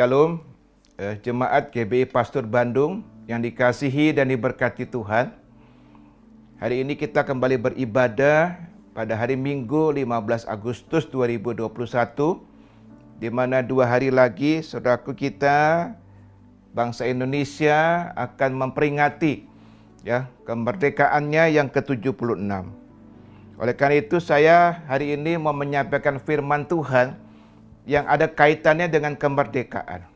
Shalom, eh, jemaat GBI Pastor Bandung yang dikasihi dan diberkati Tuhan. Hari ini kita kembali beribadah pada hari Minggu 15 Agustus 2021 di mana dua hari lagi saudaraku kita bangsa Indonesia akan memperingati ya kemerdekaannya yang ke-76. Oleh karena itu saya hari ini mau menyampaikan firman Tuhan yang ada kaitannya dengan kemerdekaan.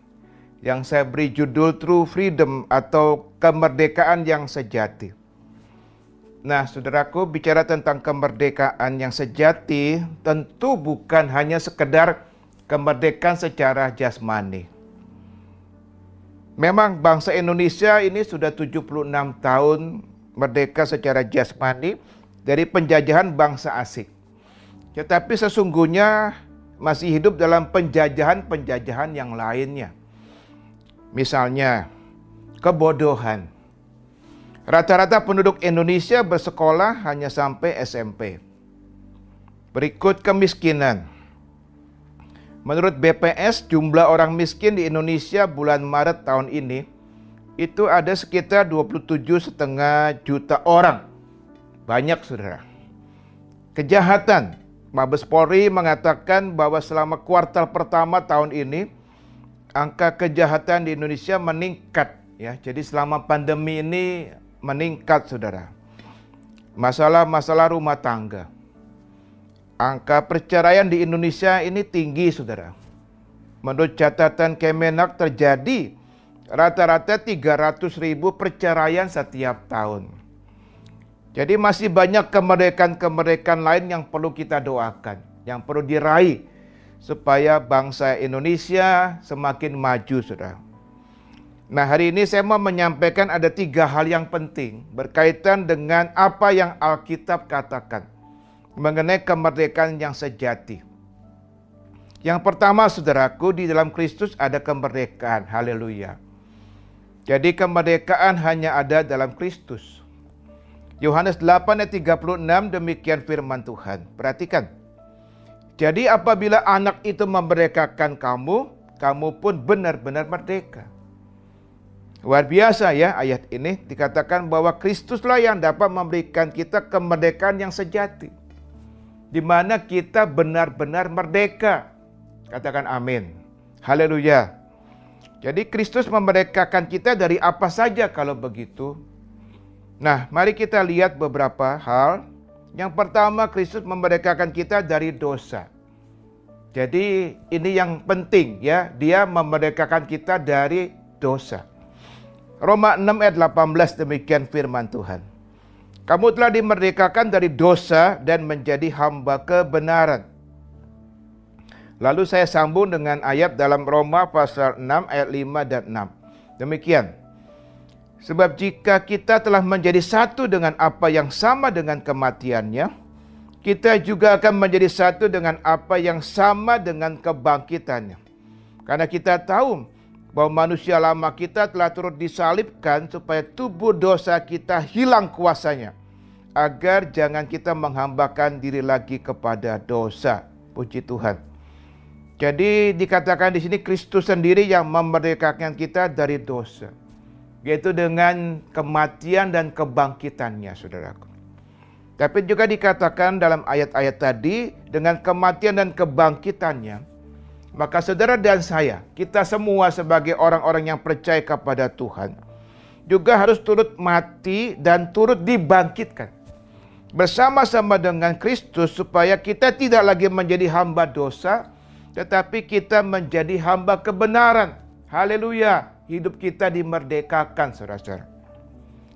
Yang saya beri judul True Freedom atau kemerdekaan yang sejati. Nah, saudaraku, bicara tentang kemerdekaan yang sejati tentu bukan hanya sekedar kemerdekaan secara jasmani. Memang bangsa Indonesia ini sudah 76 tahun merdeka secara jasmani dari penjajahan bangsa asing. Tetapi sesungguhnya masih hidup dalam penjajahan-penjajahan yang lainnya. Misalnya, kebodohan Rata-rata penduduk Indonesia bersekolah hanya sampai SMP. Berikut kemiskinan. Menurut BPS, jumlah orang miskin di Indonesia bulan Maret tahun ini itu ada sekitar 27,5 juta orang. Banyak saudara. Kejahatan. Mabes Polri mengatakan bahwa selama kuartal pertama tahun ini angka kejahatan di Indonesia meningkat ya. Jadi selama pandemi ini meningkat saudara. Masalah-masalah rumah tangga. Angka perceraian di Indonesia ini tinggi saudara. Menurut catatan Kemenak terjadi rata-rata 300 ribu perceraian setiap tahun. Jadi masih banyak kemerdekaan-kemerdekaan lain yang perlu kita doakan, yang perlu diraih supaya bangsa Indonesia semakin maju, saudara. Nah hari ini saya mau menyampaikan ada tiga hal yang penting berkaitan dengan apa yang Alkitab katakan mengenai kemerdekaan yang sejati. Yang pertama saudaraku di dalam Kristus ada kemerdekaan. Haleluya. Jadi kemerdekaan hanya ada dalam Kristus. Yohanes 8 ayat 36 demikian firman Tuhan. Perhatikan. Jadi apabila anak itu memerdekakan kamu, kamu pun benar-benar merdeka. Luar biasa ya ayat ini dikatakan bahwa Kristuslah yang dapat memberikan kita kemerdekaan yang sejati. Di mana kita benar-benar merdeka. Katakan amin. Haleluya. Jadi Kristus memerdekakan kita dari apa saja kalau begitu. Nah, mari kita lihat beberapa hal. Yang pertama, Kristus memerdekakan kita dari dosa. Jadi ini yang penting ya, dia memerdekakan kita dari dosa. Roma 6 ayat 18 demikian firman Tuhan. Kamu telah dimerdekakan dari dosa dan menjadi hamba kebenaran. Lalu saya sambung dengan ayat dalam Roma pasal 6 ayat 5 dan 6. Demikian. Sebab jika kita telah menjadi satu dengan apa yang sama dengan kematiannya, kita juga akan menjadi satu dengan apa yang sama dengan kebangkitannya. Karena kita tahu bahwa manusia lama kita telah turut disalibkan supaya tubuh dosa kita hilang kuasanya agar jangan kita menghambakan diri lagi kepada dosa. Puji Tuhan. Jadi dikatakan di sini Kristus sendiri yang memerdekakan kita dari dosa. Yaitu dengan kematian dan kebangkitannya, saudaraku. Tapi juga dikatakan dalam ayat-ayat tadi dengan kematian dan kebangkitannya maka saudara dan saya, kita semua sebagai orang-orang yang percaya kepada Tuhan, juga harus turut mati dan turut dibangkitkan. Bersama-sama dengan Kristus supaya kita tidak lagi menjadi hamba dosa, tetapi kita menjadi hamba kebenaran. Haleluya, hidup kita dimerdekakan saudara-saudara.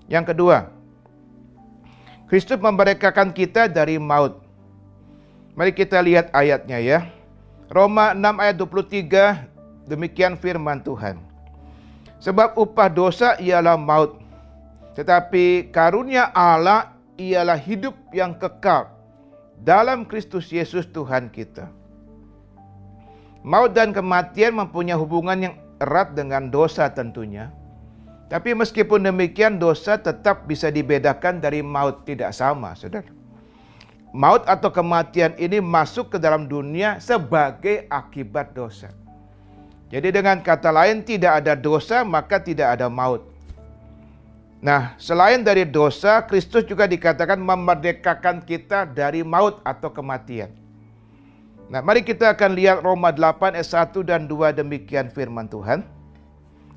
Yang kedua, Kristus memerdekakan kita dari maut. Mari kita lihat ayatnya ya. Roma 6 ayat 23 demikian firman Tuhan. Sebab upah dosa ialah maut. Tetapi karunia Allah ialah hidup yang kekal dalam Kristus Yesus Tuhan kita. Maut dan kematian mempunyai hubungan yang erat dengan dosa tentunya. Tapi meskipun demikian dosa tetap bisa dibedakan dari maut tidak sama, Saudara maut atau kematian ini masuk ke dalam dunia sebagai akibat dosa. Jadi dengan kata lain tidak ada dosa maka tidak ada maut. Nah, selain dari dosa, Kristus juga dikatakan memerdekakan kita dari maut atau kematian. Nah, mari kita akan lihat Roma 8 ayat 1 dan 2 demikian firman Tuhan.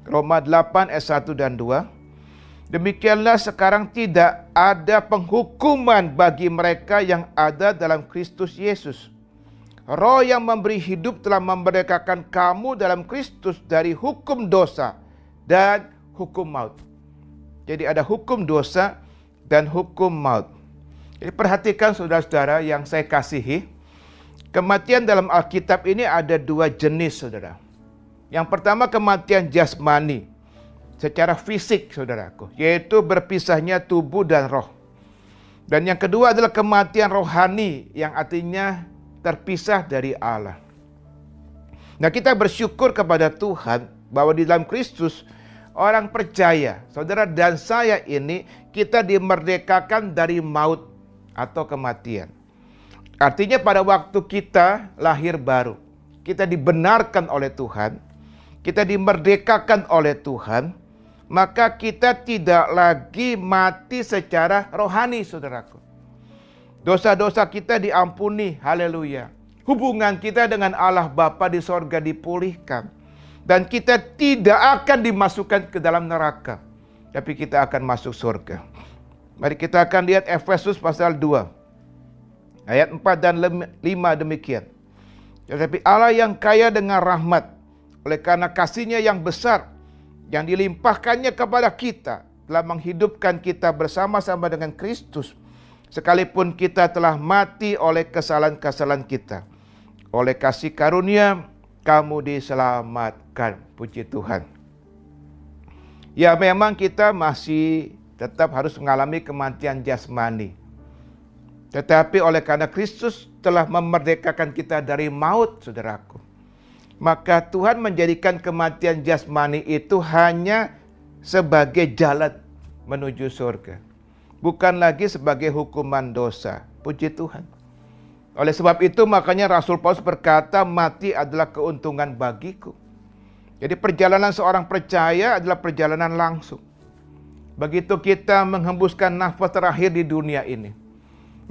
Roma 8 ayat 1 dan 2. Demikianlah sekarang tidak ada penghukuman bagi mereka yang ada dalam Kristus Yesus. Roh yang memberi hidup telah memerdekakan kamu dalam Kristus dari hukum dosa dan hukum maut. Jadi ada hukum dosa dan hukum maut. Jadi perhatikan saudara-saudara yang saya kasihi. Kematian dalam Alkitab ini ada dua jenis saudara. Yang pertama kematian jasmani. Secara fisik saudaraku. Yaitu berpisahnya tubuh dan roh. Dan yang kedua adalah kematian rohani. Yang artinya terpisah dari Allah. Nah kita bersyukur kepada Tuhan bahwa di dalam Kristus orang percaya, saudara dan saya ini kita dimerdekakan dari maut atau kematian. Artinya pada waktu kita lahir baru, kita dibenarkan oleh Tuhan, kita dimerdekakan oleh Tuhan, maka kita tidak lagi mati secara rohani, saudaraku. Dosa-dosa kita diampuni, haleluya. Hubungan kita dengan Allah Bapa di sorga dipulihkan dan kita tidak akan dimasukkan ke dalam neraka, tapi kita akan masuk surga. Mari kita akan lihat Efesus pasal 2 ayat 4 dan 5 demikian. Tetapi Allah yang kaya dengan rahmat oleh karena kasihnya yang besar yang dilimpahkannya kepada kita telah menghidupkan kita bersama-sama dengan Kristus sekalipun kita telah mati oleh kesalahan-kesalahan kita. Oleh kasih karunia kamu diselamatkan. Puji Tuhan. Ya memang kita masih tetap harus mengalami kematian jasmani. Tetapi oleh karena Kristus telah memerdekakan kita dari maut, saudaraku. Maka Tuhan menjadikan kematian jasmani itu hanya sebagai jalan menuju surga. Bukan lagi sebagai hukuman dosa. Puji Tuhan. Oleh sebab itu makanya Rasul Paulus berkata mati adalah keuntungan bagiku. Jadi perjalanan seorang percaya adalah perjalanan langsung. Begitu kita menghembuskan nafas terakhir di dunia ini,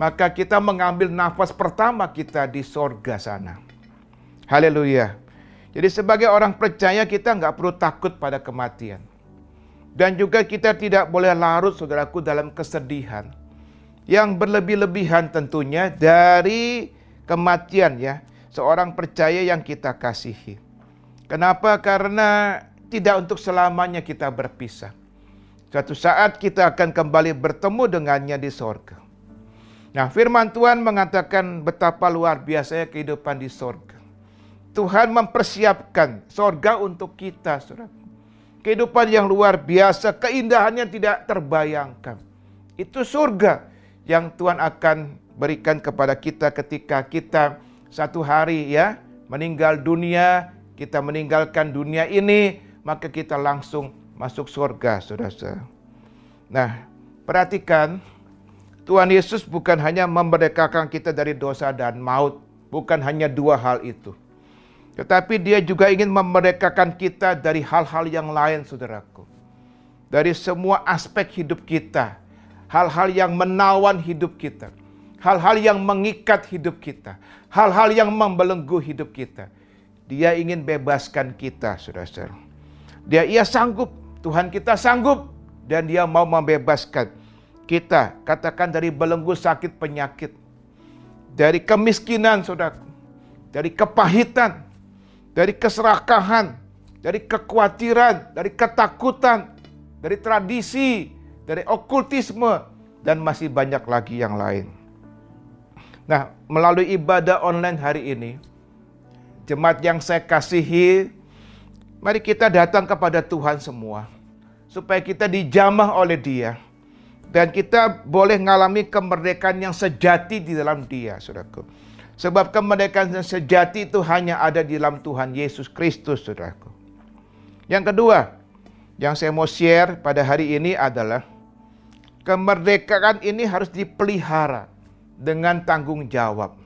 maka kita mengambil nafas pertama kita di sorga sana. Haleluya. Jadi sebagai orang percaya kita nggak perlu takut pada kematian. Dan juga kita tidak boleh larut saudaraku dalam kesedihan yang berlebih-lebihan tentunya dari kematian ya seorang percaya yang kita kasihi. Kenapa? Karena tidak untuk selamanya kita berpisah. Suatu saat kita akan kembali bertemu dengannya di sorga. Nah firman Tuhan mengatakan betapa luar biasanya kehidupan di sorga. Tuhan mempersiapkan sorga untuk kita. Saudara. Kehidupan yang luar biasa, keindahannya tidak terbayangkan. Itu surga yang Tuhan akan berikan kepada kita ketika kita satu hari ya meninggal dunia, kita meninggalkan dunia ini, maka kita langsung masuk surga, saudara. Nah, perhatikan Tuhan Yesus bukan hanya memerdekakan kita dari dosa dan maut, bukan hanya dua hal itu. Tetapi dia juga ingin memerdekakan kita dari hal-hal yang lain, saudaraku. Dari semua aspek hidup kita hal-hal yang menawan hidup kita, hal-hal yang mengikat hidup kita, hal-hal yang membelenggu hidup kita. Dia ingin bebaskan kita, saudara-saudara. Dia ia sanggup, Tuhan kita sanggup dan dia mau membebaskan kita, katakan dari belenggu sakit penyakit, dari kemiskinan, saudara, dari kepahitan, dari keserakahan, dari kekhawatiran, dari ketakutan, dari tradisi, dari okultisme, dan masih banyak lagi yang lain. Nah, melalui ibadah online hari ini, jemaat yang saya kasihi, mari kita datang kepada Tuhan semua, supaya kita dijamah oleh Dia, dan kita boleh mengalami kemerdekaan yang sejati di dalam Dia, saudaraku. Sebab kemerdekaan yang sejati itu hanya ada di dalam Tuhan Yesus Kristus, saudaraku. Yang kedua, yang saya mau share pada hari ini adalah kemerdekaan ini harus dipelihara dengan tanggung jawab.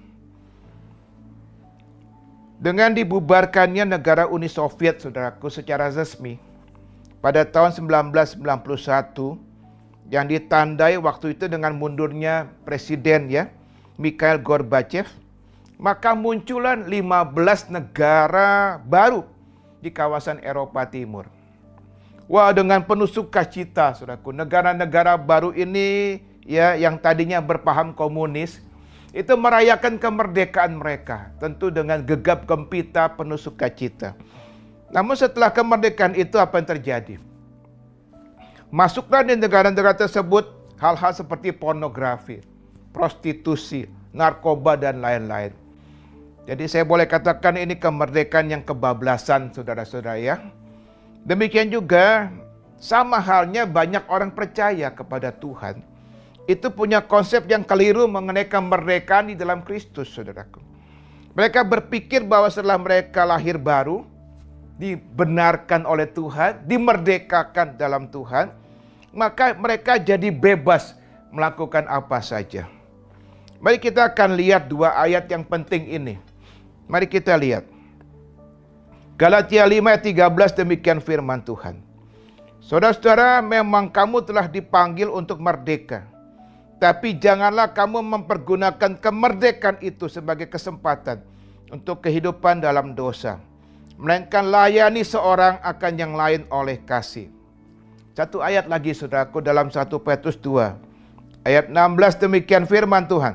Dengan dibubarkannya negara Uni Soviet, saudaraku, secara resmi pada tahun 1991 yang ditandai waktu itu dengan mundurnya presiden ya, Mikhail Gorbachev, maka munculan 15 negara baru di kawasan Eropa Timur. Wah, dengan penuh sukacita, saudaraku, negara-negara baru ini ya yang tadinya berpaham komunis itu merayakan kemerdekaan mereka, tentu dengan gegap gempita penuh sukacita. Namun setelah kemerdekaan itu apa yang terjadi? Masuklah di negara-negara tersebut hal-hal seperti pornografi, prostitusi, narkoba dan lain-lain. Jadi saya boleh katakan ini kemerdekaan yang kebablasan saudara-saudara ya. Demikian juga sama halnya banyak orang percaya kepada Tuhan itu punya konsep yang keliru mengenai kemerdekaan di dalam Kristus, saudaraku. Mereka berpikir bahwa setelah mereka lahir baru, dibenarkan oleh Tuhan, dimerdekakan dalam Tuhan, maka mereka jadi bebas melakukan apa saja. Mari kita akan lihat dua ayat yang penting ini. Mari kita lihat. Galatia 5 ayat 13 demikian firman Tuhan. Saudara-saudara, memang kamu telah dipanggil untuk merdeka. Tapi janganlah kamu mempergunakan kemerdekaan itu sebagai kesempatan untuk kehidupan dalam dosa. Melainkan layani seorang akan yang lain oleh kasih. Satu ayat lagi saudaraku dalam 1 Petrus 2. Ayat 16 demikian firman Tuhan.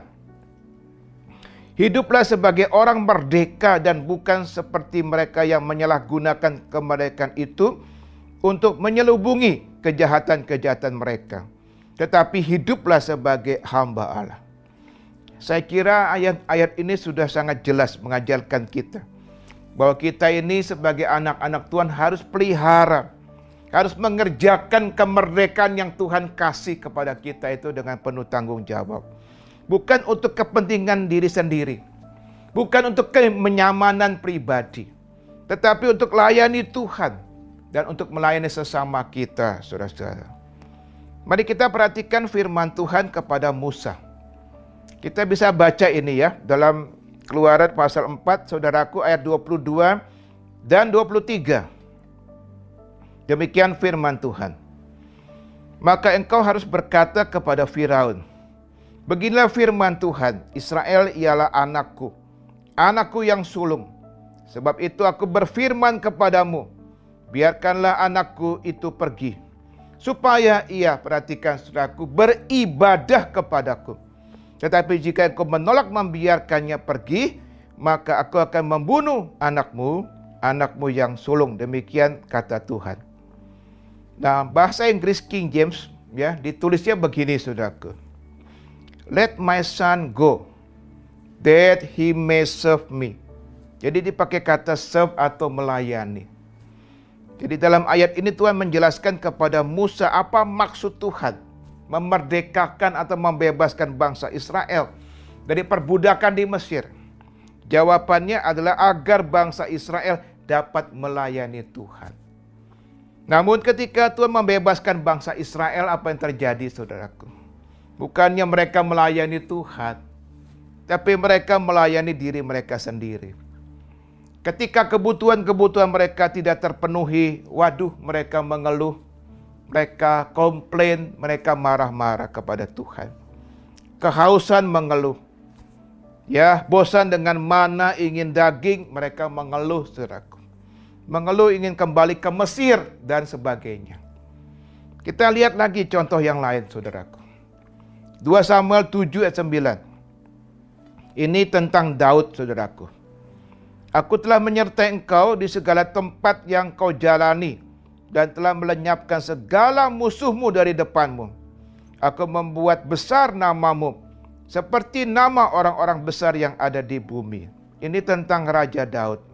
Hiduplah sebagai orang merdeka dan bukan seperti mereka yang menyalahgunakan kemerdekaan itu untuk menyelubungi kejahatan-kejahatan mereka tetapi hiduplah sebagai hamba Allah. Saya kira ayat-ayat ini sudah sangat jelas mengajarkan kita bahwa kita ini sebagai anak-anak Tuhan harus pelihara, harus mengerjakan kemerdekaan yang Tuhan kasih kepada kita itu dengan penuh tanggung jawab. Bukan untuk kepentingan diri sendiri, bukan untuk kenyamanan pribadi, tetapi untuk layani Tuhan dan untuk melayani sesama kita, saudara-saudara. Mari kita perhatikan firman Tuhan kepada Musa. Kita bisa baca ini ya dalam Keluaran pasal 4 Saudaraku ayat 22 dan 23. Demikian firman Tuhan. Maka engkau harus berkata kepada Firaun, Beginilah firman Tuhan, Israel ialah anakku, anakku yang sulung. Sebab itu aku berfirman kepadamu, biarkanlah anakku itu pergi supaya ia perhatikan saudaraku beribadah kepadaku. Tetapi jika engkau menolak membiarkannya pergi, maka aku akan membunuh anakmu, anakmu yang sulung. Demikian kata Tuhan. Nah, bahasa Inggris King James ya ditulisnya begini saudaraku. Let my son go that he may serve me. Jadi dipakai kata serve atau melayani. Jadi dalam ayat ini Tuhan menjelaskan kepada Musa apa maksud Tuhan memerdekakan atau membebaskan bangsa Israel dari perbudakan di Mesir. Jawabannya adalah agar bangsa Israel dapat melayani Tuhan. Namun ketika Tuhan membebaskan bangsa Israel apa yang terjadi saudaraku? Bukannya mereka melayani Tuhan, tapi mereka melayani diri mereka sendiri. Ketika kebutuhan-kebutuhan mereka tidak terpenuhi, waduh mereka mengeluh, mereka komplain, mereka marah-marah kepada Tuhan. Kehausan mengeluh. Ya, bosan dengan mana ingin daging, mereka mengeluh, saudaraku. Mengeluh ingin kembali ke Mesir dan sebagainya. Kita lihat lagi contoh yang lain, saudaraku. 2 Samuel 7 ayat 9. Ini tentang Daud, saudaraku. Aku telah menyertai engkau di segala tempat yang kau jalani dan telah melenyapkan segala musuhmu dari depanmu. Aku membuat besar namamu seperti nama orang-orang besar yang ada di bumi. Ini tentang Raja Daud.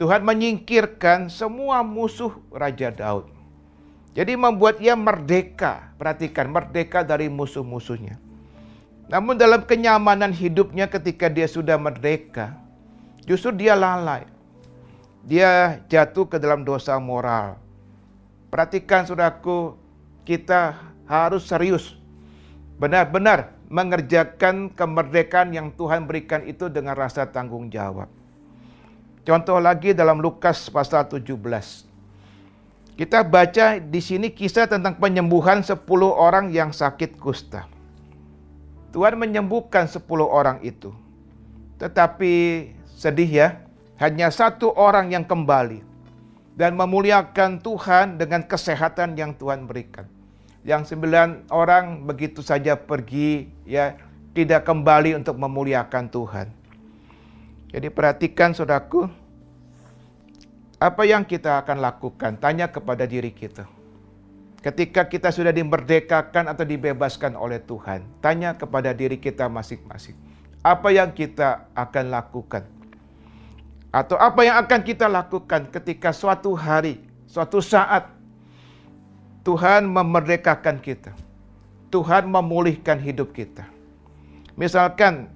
Tuhan menyingkirkan semua musuh Raja Daud. Jadi membuat ia merdeka. Perhatikan, merdeka dari musuh-musuhnya. Namun dalam kenyamanan hidupnya ketika dia sudah merdeka, Justru dia lalai. Dia jatuh ke dalam dosa moral. Perhatikan saudaraku, kita harus serius. Benar-benar mengerjakan kemerdekaan yang Tuhan berikan itu dengan rasa tanggung jawab. Contoh lagi dalam Lukas pasal 17. Kita baca di sini kisah tentang penyembuhan 10 orang yang sakit kusta. Tuhan menyembuhkan 10 orang itu. Tetapi sedih ya, hanya satu orang yang kembali dan memuliakan Tuhan dengan kesehatan yang Tuhan berikan. Yang sembilan orang begitu saja pergi ya tidak kembali untuk memuliakan Tuhan. Jadi perhatikan saudaraku, apa yang kita akan lakukan? Tanya kepada diri kita. Ketika kita sudah dimerdekakan atau dibebaskan oleh Tuhan, tanya kepada diri kita masing-masing. Apa yang kita akan lakukan? Atau apa yang akan kita lakukan ketika suatu hari, suatu saat Tuhan memerdekakan kita. Tuhan memulihkan hidup kita. Misalkan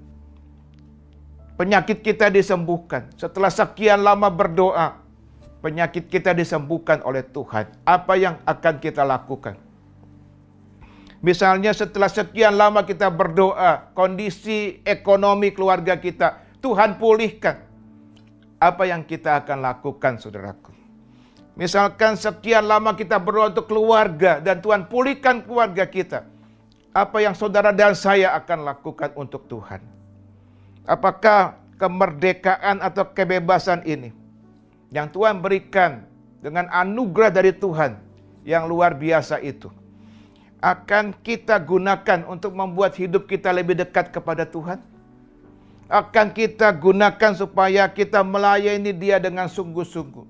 penyakit kita disembuhkan setelah sekian lama berdoa, penyakit kita disembuhkan oleh Tuhan, apa yang akan kita lakukan? Misalnya setelah sekian lama kita berdoa, kondisi ekonomi keluarga kita, Tuhan pulihkan. Apa yang kita akan lakukan saudaraku? Misalkan sekian lama kita berdoa untuk keluarga dan Tuhan pulihkan keluarga kita. Apa yang saudara dan saya akan lakukan untuk Tuhan? Apakah kemerdekaan atau kebebasan ini yang Tuhan berikan dengan anugerah dari Tuhan yang luar biasa itu akan kita gunakan untuk membuat hidup kita lebih dekat kepada Tuhan? Akan kita gunakan supaya kita melayani Dia dengan sungguh-sungguh.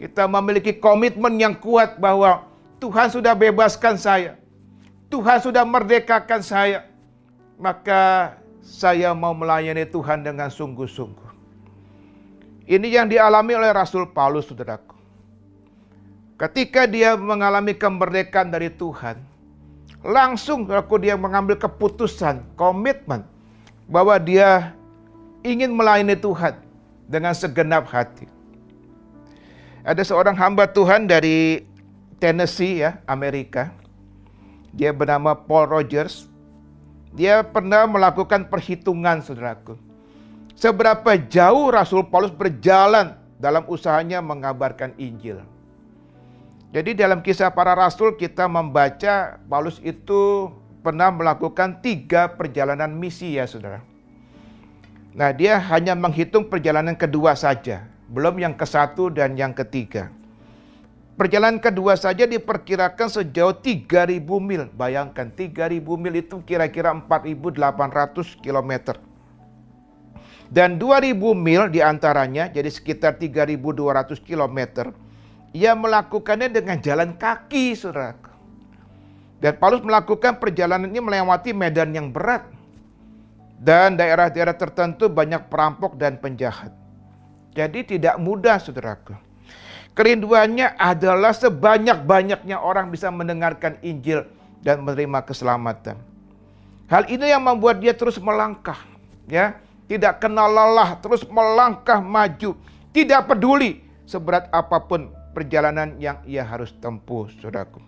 Kita memiliki komitmen yang kuat bahwa Tuhan sudah bebaskan saya. Tuhan sudah merdekakan saya. Maka saya mau melayani Tuhan dengan sungguh-sungguh. Ini yang dialami oleh Rasul Paulus, saudaraku. Ketika dia mengalami kemerdekaan dari Tuhan, langsung aku dia mengambil keputusan, komitmen bahwa dia ingin melayani Tuhan dengan segenap hati. Ada seorang hamba Tuhan dari Tennessee ya, Amerika. Dia bernama Paul Rogers. Dia pernah melakukan perhitungan saudaraku seberapa jauh Rasul Paulus berjalan dalam usahanya mengabarkan Injil. Jadi dalam kisah para rasul kita membaca Paulus itu pernah melakukan tiga perjalanan misi ya saudara. Nah dia hanya menghitung perjalanan kedua saja, belum yang ke satu dan yang ketiga. Perjalanan kedua saja diperkirakan sejauh 3000 mil. Bayangkan 3000 mil itu kira-kira 4800 kilometer. Dan 2000 mil di antaranya, jadi sekitar 3200 km, ia melakukannya dengan jalan kaki, saudara. Dan Paulus melakukan perjalanan ini melewati medan yang berat. Dan daerah-daerah tertentu banyak perampok dan penjahat. Jadi tidak mudah, saudaraku. Kerinduannya adalah sebanyak-banyaknya orang bisa mendengarkan Injil dan menerima keselamatan. Hal ini yang membuat dia terus melangkah, ya tidak kenal lelah, terus melangkah maju, tidak peduli seberat apa pun perjalanan yang ia harus tempuh, saudaraku.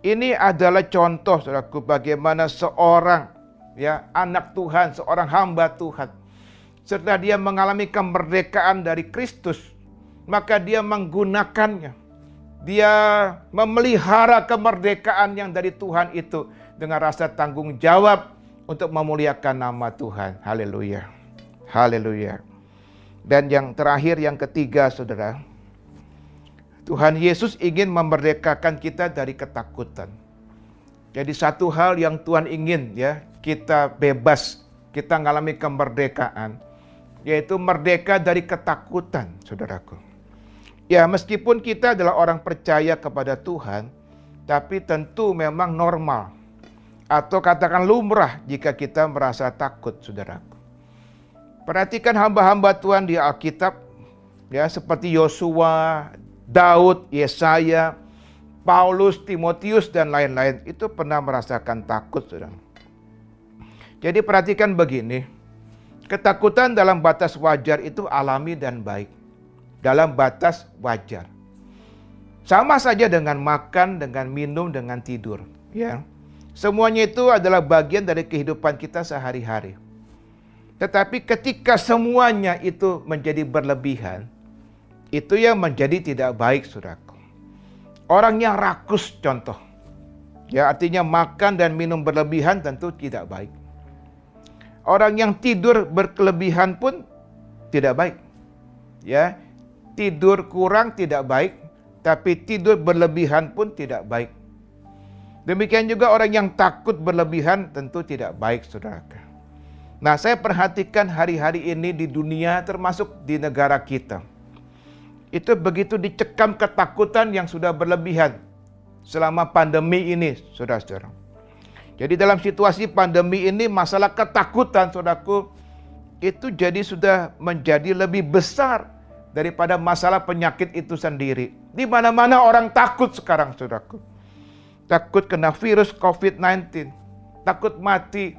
Ini adalah contoh, saudaraku, bagaimana seorang ya anak Tuhan, seorang hamba Tuhan, setelah dia mengalami kemerdekaan dari Kristus, maka dia menggunakannya. Dia memelihara kemerdekaan yang dari Tuhan itu dengan rasa tanggung jawab untuk memuliakan nama Tuhan. Haleluya. Haleluya. Dan yang terakhir, yang ketiga, saudara, Tuhan Yesus ingin memerdekakan kita dari ketakutan. Jadi satu hal yang Tuhan ingin ya, kita bebas, kita mengalami kemerdekaan, yaitu merdeka dari ketakutan, saudaraku. Ya, meskipun kita adalah orang percaya kepada Tuhan, tapi tentu memang normal atau katakan lumrah jika kita merasa takut, saudaraku. Perhatikan hamba-hamba Tuhan di Alkitab ya seperti Yosua, Daud, Yesaya, Paulus, Timotius dan lain-lain itu pernah merasakan takut, Saudara. Jadi perhatikan begini, ketakutan dalam batas wajar itu alami dan baik. Dalam batas wajar. Sama saja dengan makan, dengan minum, dengan tidur, ya. Semuanya itu adalah bagian dari kehidupan kita sehari-hari. Tetapi ketika semuanya itu menjadi berlebihan, itu yang menjadi tidak baik, saudaraku. Orang yang rakus contoh. Ya, artinya makan dan minum berlebihan tentu tidak baik. Orang yang tidur berkelebihan pun tidak baik. Ya, tidur kurang tidak baik, tapi tidur berlebihan pun tidak baik. Demikian juga orang yang takut berlebihan tentu tidak baik, saudara. Nah, saya perhatikan hari-hari ini di dunia termasuk di negara kita. Itu begitu dicekam ketakutan yang sudah berlebihan selama pandemi ini, saudara-saudara. Jadi dalam situasi pandemi ini masalah ketakutan, saudaraku, itu jadi sudah menjadi lebih besar daripada masalah penyakit itu sendiri. Di mana-mana orang takut sekarang, saudaraku takut kena virus COVID-19, takut mati,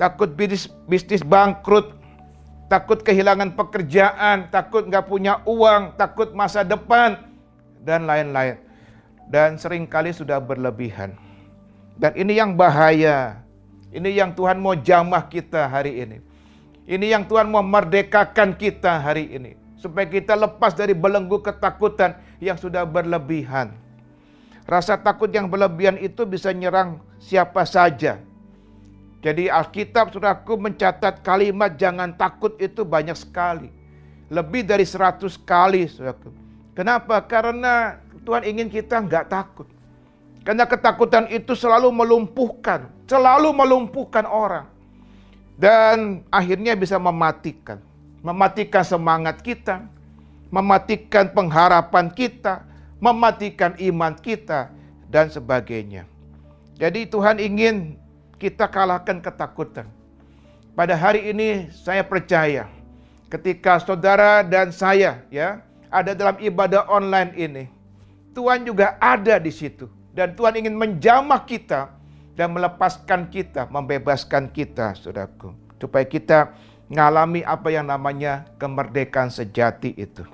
takut bisnis, bisnis bangkrut, takut kehilangan pekerjaan, takut nggak punya uang, takut masa depan, dan lain-lain. Dan sering kali sudah berlebihan. Dan ini yang bahaya. Ini yang Tuhan mau jamah kita hari ini. Ini yang Tuhan mau merdekakan kita hari ini. Supaya kita lepas dari belenggu ketakutan yang sudah berlebihan. Rasa takut yang berlebihan itu bisa nyerang siapa saja. Jadi Alkitab saudaraku mencatat kalimat jangan takut itu banyak sekali. Lebih dari seratus kali saudaraku. Kenapa? Karena Tuhan ingin kita nggak takut. Karena ketakutan itu selalu melumpuhkan, selalu melumpuhkan orang. Dan akhirnya bisa mematikan. Mematikan semangat kita, mematikan pengharapan kita, mematikan iman kita, dan sebagainya. Jadi Tuhan ingin kita kalahkan ketakutan. Pada hari ini saya percaya ketika saudara dan saya ya ada dalam ibadah online ini, Tuhan juga ada di situ dan Tuhan ingin menjamah kita dan melepaskan kita, membebaskan kita, saudaraku, supaya kita mengalami apa yang namanya kemerdekaan sejati itu.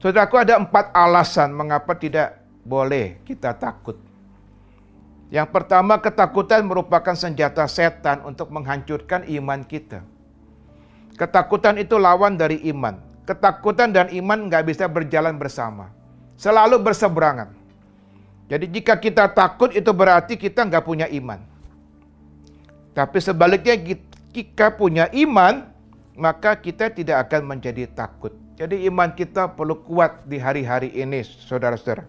Saudaraku ada empat alasan mengapa tidak boleh kita takut. Yang pertama ketakutan merupakan senjata setan untuk menghancurkan iman kita. Ketakutan itu lawan dari iman. Ketakutan dan iman nggak bisa berjalan bersama. Selalu berseberangan. Jadi jika kita takut itu berarti kita nggak punya iman. Tapi sebaliknya jika punya iman, maka kita tidak akan menjadi takut. Jadi iman kita perlu kuat di hari-hari ini, saudara-saudara.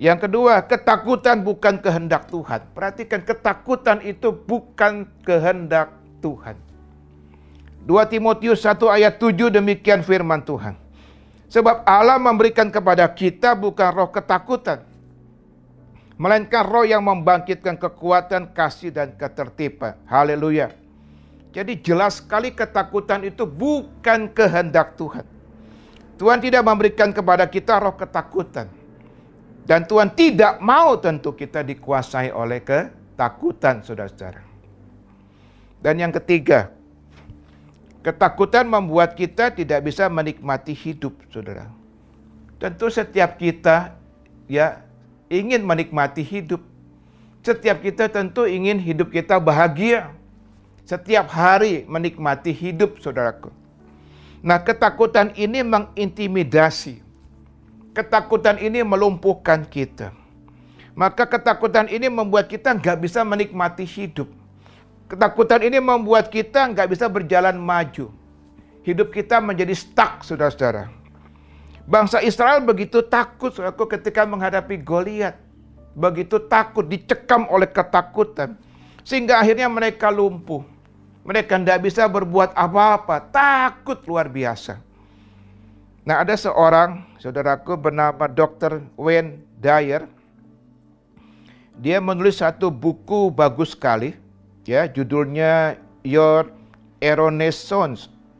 Yang kedua, ketakutan bukan kehendak Tuhan. Perhatikan, ketakutan itu bukan kehendak Tuhan. 2 Timotius 1 ayat 7 demikian firman Tuhan. Sebab Allah memberikan kepada kita bukan roh ketakutan, melainkan roh yang membangkitkan kekuatan, kasih, dan ketertiban. Haleluya. Jadi jelas sekali ketakutan itu bukan kehendak Tuhan. Tuhan tidak memberikan kepada kita roh ketakutan. Dan Tuhan tidak mau tentu kita dikuasai oleh ketakutan, saudara-saudara. Dan yang ketiga, ketakutan membuat kita tidak bisa menikmati hidup, saudara. Tentu setiap kita ya ingin menikmati hidup. Setiap kita tentu ingin hidup kita bahagia setiap hari menikmati hidup saudaraku. Nah ketakutan ini mengintimidasi. Ketakutan ini melumpuhkan kita. Maka ketakutan ini membuat kita nggak bisa menikmati hidup. Ketakutan ini membuat kita nggak bisa berjalan maju. Hidup kita menjadi stuck, saudara-saudara. Bangsa Israel begitu takut saudaraku ketika menghadapi Goliat. Begitu takut, dicekam oleh ketakutan. Sehingga akhirnya mereka lumpuh. Mereka tidak bisa berbuat apa-apa, takut luar biasa. Nah ada seorang saudaraku bernama Dr. Wayne Dyer. Dia menulis satu buku bagus sekali. Ya, judulnya Your Erroneous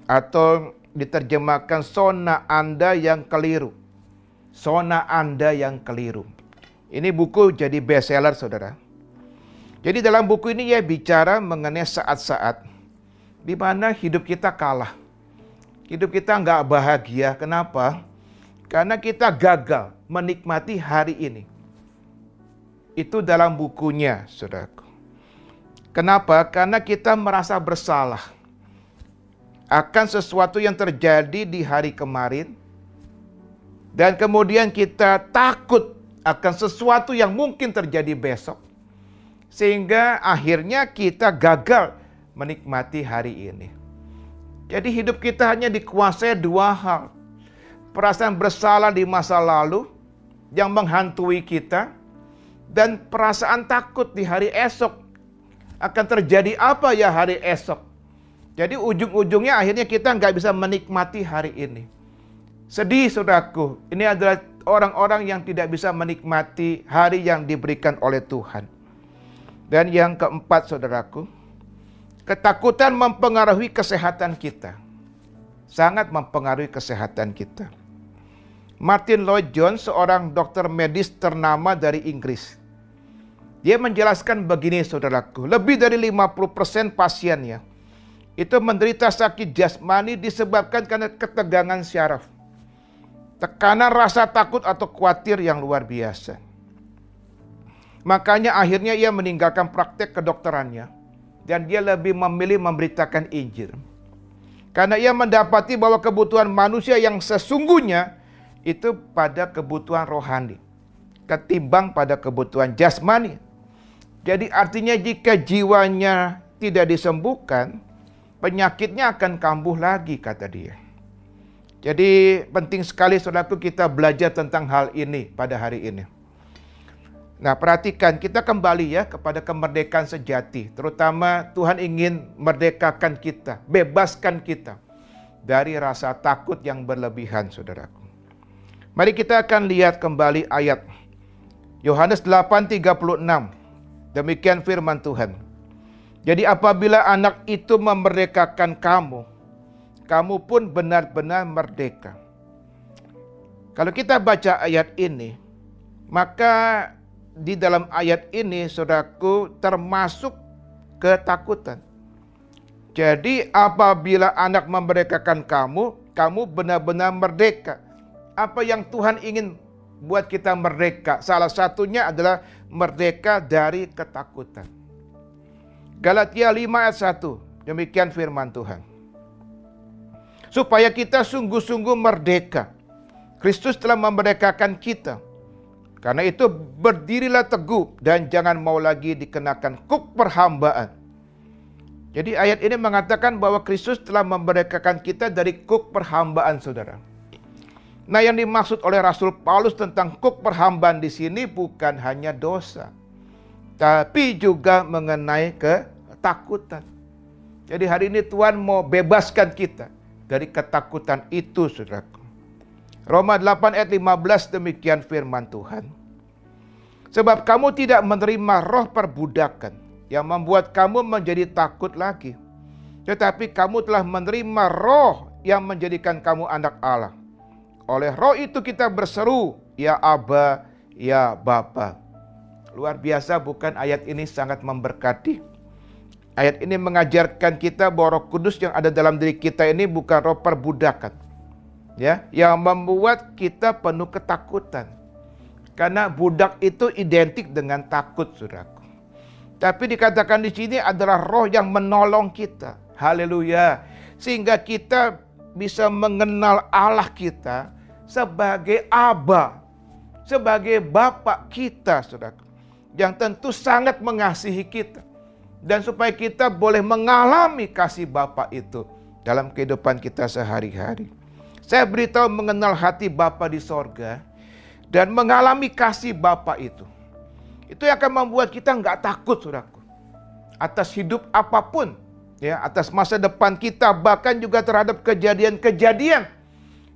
atau diterjemahkan Sona Anda yang keliru. Sona Anda yang keliru. Ini buku jadi bestseller saudara. Jadi dalam buku ini ya bicara mengenai saat-saat di mana hidup kita kalah. Hidup kita nggak bahagia. Kenapa? Karena kita gagal menikmati hari ini. Itu dalam bukunya, saudaraku. Kenapa? Karena kita merasa bersalah akan sesuatu yang terjadi di hari kemarin, dan kemudian kita takut akan sesuatu yang mungkin terjadi besok, sehingga akhirnya kita gagal menikmati hari ini. Jadi, hidup kita hanya dikuasai dua hal: perasaan bersalah di masa lalu yang menghantui kita, dan perasaan takut di hari esok akan terjadi apa ya hari esok. Jadi ujung-ujungnya akhirnya kita nggak bisa menikmati hari ini. Sedih saudaraku, ini adalah orang-orang yang tidak bisa menikmati hari yang diberikan oleh Tuhan. Dan yang keempat saudaraku, ketakutan mempengaruhi kesehatan kita. Sangat mempengaruhi kesehatan kita. Martin Lloyd Jones, seorang dokter medis ternama dari Inggris. Dia menjelaskan begini saudaraku, lebih dari 50% pasiennya itu menderita sakit jasmani disebabkan karena ketegangan syaraf. Tekanan rasa takut atau khawatir yang luar biasa. Makanya akhirnya ia meninggalkan praktek kedokterannya dan dia lebih memilih memberitakan Injil. Karena ia mendapati bahwa kebutuhan manusia yang sesungguhnya itu pada kebutuhan rohani ketimbang pada kebutuhan jasmani. Jadi artinya jika jiwanya tidak disembuhkan, penyakitnya akan kambuh lagi kata dia. Jadi penting sekali saudaraku kita belajar tentang hal ini pada hari ini. Nah perhatikan kita kembali ya kepada kemerdekaan sejati. Terutama Tuhan ingin merdekakan kita, bebaskan kita dari rasa takut yang berlebihan saudaraku. Mari kita akan lihat kembali ayat Yohanes 8:36. Demikian firman Tuhan. Jadi apabila anak itu memerdekakan kamu, kamu pun benar-benar merdeka. Kalau kita baca ayat ini, maka di dalam ayat ini saudaraku termasuk ketakutan. Jadi apabila anak memerdekakan kamu, kamu benar-benar merdeka. Apa yang Tuhan ingin buat kita merdeka? Salah satunya adalah merdeka dari ketakutan. Galatia 5 ayat 1. Demikian firman Tuhan. Supaya kita sungguh-sungguh merdeka. Kristus telah memerdekakan kita. Karena itu berdirilah teguh dan jangan mau lagi dikenakan kuk perhambaan. Jadi ayat ini mengatakan bahwa Kristus telah memerdekakan kita dari kuk perhambaan saudara. Nah, yang dimaksud oleh Rasul Paulus tentang kuk perhambaan di sini bukan hanya dosa, tapi juga mengenai ketakutan. Jadi hari ini Tuhan mau bebaskan kita dari ketakutan itu, Saudaraku. Roma 8 ayat 15 demikian firman Tuhan. Sebab kamu tidak menerima roh perbudakan yang membuat kamu menjadi takut lagi. Tetapi kamu telah menerima roh yang menjadikan kamu anak Allah oleh roh itu kita berseru, ya Aba, ya Bapa. Luar biasa bukan ayat ini sangat memberkati. Ayat ini mengajarkan kita bahwa Roh Kudus yang ada dalam diri kita ini bukan roh perbudakan. Ya, yang membuat kita penuh ketakutan. Karena budak itu identik dengan takut, Saudaraku. Tapi dikatakan di sini adalah roh yang menolong kita. Haleluya. Sehingga kita bisa mengenal Allah kita sebagai Aba, sebagai Bapak kita, saudara, yang tentu sangat mengasihi kita. Dan supaya kita boleh mengalami kasih Bapak itu dalam kehidupan kita sehari-hari. Saya beritahu mengenal hati Bapa di sorga dan mengalami kasih Bapa itu. Itu yang akan membuat kita nggak takut, saudaraku. Atas hidup apa pun, ya, atas masa depan kita, bahkan juga terhadap kejadian-kejadian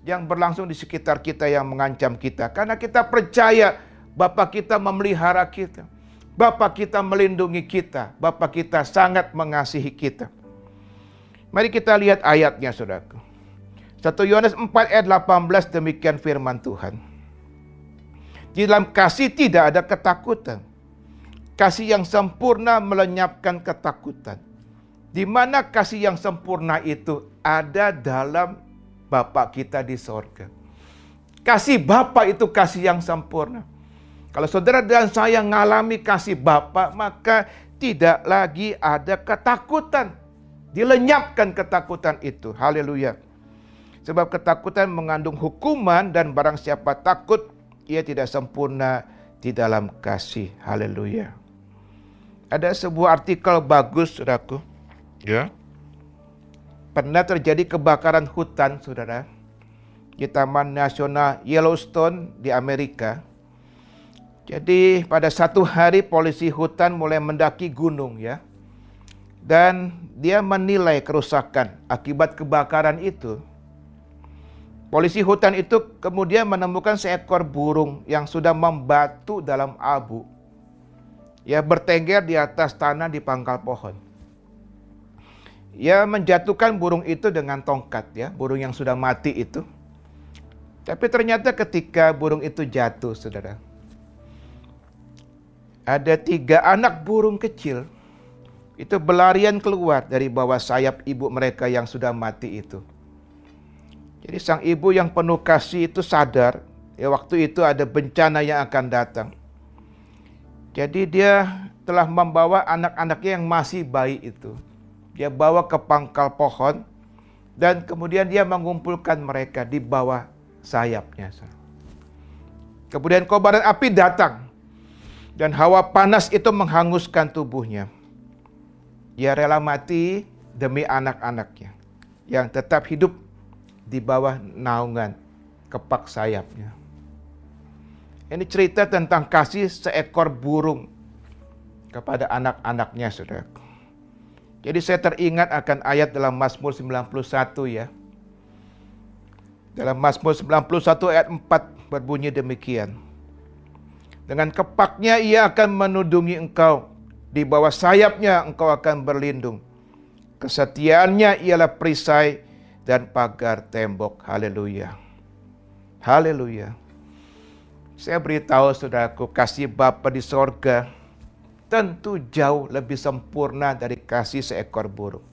yang berlangsung di sekitar kita yang mengancam kita. Karena kita percaya Bapak kita memelihara kita. Bapak kita melindungi kita. Bapak kita sangat mengasihi kita. Mari kita lihat ayatnya saudaraku. 1 Yohanes 4 ayat 18 demikian firman Tuhan. Di dalam kasih tidak ada ketakutan. Kasih yang sempurna melenyapkan ketakutan. Di mana kasih yang sempurna itu ada dalam Bapak kita di sorga. Kasih Bapak itu kasih yang sempurna. Kalau saudara dan saya mengalami kasih Bapak, maka tidak lagi ada ketakutan. Dilenyapkan ketakutan itu. Haleluya. Sebab ketakutan mengandung hukuman dan barang siapa takut ia tidak sempurna di dalam kasih. Haleluya. Ada sebuah artikel bagus, saudaraku. Ya. Pernah terjadi kebakaran hutan, saudara. Di Taman Nasional Yellowstone di Amerika. Jadi pada satu hari polisi hutan mulai mendaki gunung ya dan dia menilai kerusakan akibat kebakaran itu. Polisi hutan itu kemudian menemukan seekor burung yang sudah membatu dalam abu. Ya bertengger di atas tanah di pangkal pohon. Ya menjatuhkan burung itu dengan tongkat ya, burung yang sudah mati itu. Tapi ternyata ketika burung itu jatuh, saudara, ada tiga anak burung kecil itu berlarian keluar dari bawah sayap ibu mereka yang sudah mati itu. Jadi sang ibu yang penuh kasih itu sadar ya waktu itu ada bencana yang akan datang. Jadi dia telah membawa anak-anaknya yang masih bayi itu. Dia bawa ke pangkal pohon dan kemudian dia mengumpulkan mereka di bawah sayapnya. Kemudian kobaran api datang dan hawa panas itu menghanguskan tubuhnya. Ia rela mati demi anak-anaknya yang tetap hidup di bawah naungan kepak sayapnya. Ini cerita tentang kasih seekor burung kepada anak-anaknya, saudara. Jadi saya teringat akan ayat dalam Mazmur 91 ya. Dalam Mazmur 91 ayat 4 berbunyi demikian. Dengan kepaknya ia akan menudungi engkau di bawah sayapnya engkau akan berlindung. Kesetiaannya ialah perisai dan pagar tembok. Haleluya. Haleluya. Saya beritahu saudaraku, kasih Bapa di sorga tentu jauh lebih sempurna dari kasih seekor burung.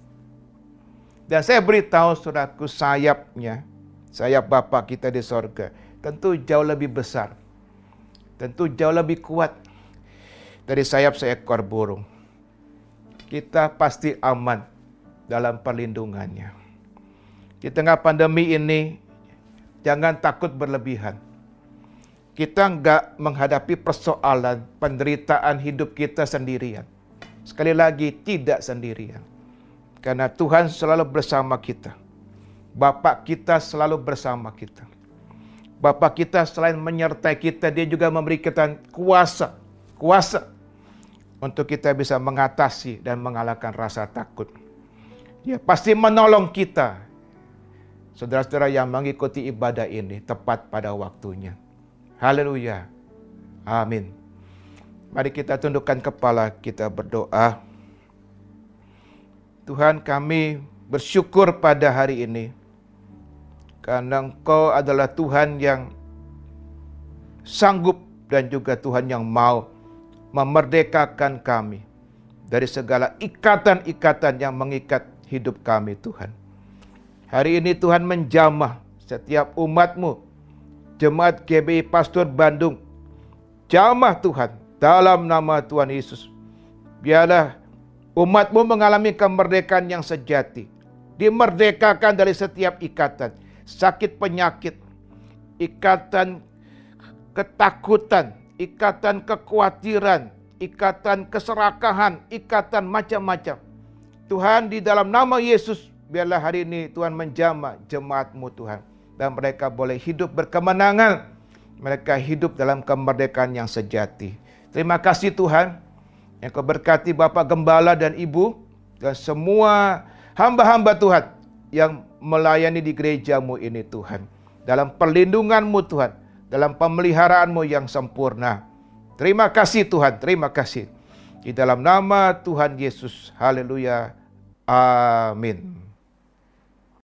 Dan saya beritahu saudaraku sayapnya, sayap Bapa kita di sorga, tentu jauh lebih besar. Tentu jauh lebih kuat dari sayap seekor burung. Kita pasti aman dalam perlindungannya. Di tengah pandemi ini, jangan takut berlebihan. Kita enggak menghadapi persoalan penderitaan hidup kita sendirian. Sekali lagi, tidak sendirian. Karena Tuhan selalu bersama kita. Bapak kita selalu bersama kita. Bapak kita selain menyertai kita, dia juga memberi kita kuasa. Kuasa untuk kita bisa mengatasi dan mengalahkan rasa takut. Dia pasti menolong kita. Saudara-saudara yang mengikuti ibadah ini tepat pada waktunya. Haleluya. Amin. Mari kita tundukkan kepala, kita berdoa. Tuhan kami bersyukur pada hari ini. Karena Engkau adalah Tuhan yang sanggup dan juga Tuhan yang mau memerdekakan kami dari segala ikatan-ikatan yang mengikat hidup kami Tuhan. Hari ini Tuhan menjamah setiap umatmu, jemaat GBI Pastor Bandung. Jamah Tuhan dalam nama Tuhan Yesus. Biarlah umatmu mengalami kemerdekaan yang sejati. Dimerdekakan dari setiap ikatan, sakit penyakit, ikatan ketakutan, ikatan kekhawatiran, ikatan keserakahan, ikatan macam-macam. Tuhan di dalam nama Yesus, biarlah hari ini Tuhan menjama jemaatmu Tuhan. Dan mereka boleh hidup berkemenangan. Mereka hidup dalam kemerdekaan yang sejati. Terima kasih Tuhan. Yang kau berkati Bapak Gembala dan Ibu. Dan semua hamba-hamba Tuhan. Yang melayani di gerejamu ini Tuhan. Dalam perlindunganmu Tuhan dalam pemeliharaanmu yang sempurna. Terima kasih Tuhan, terima kasih. Di dalam nama Tuhan Yesus, haleluya, amin.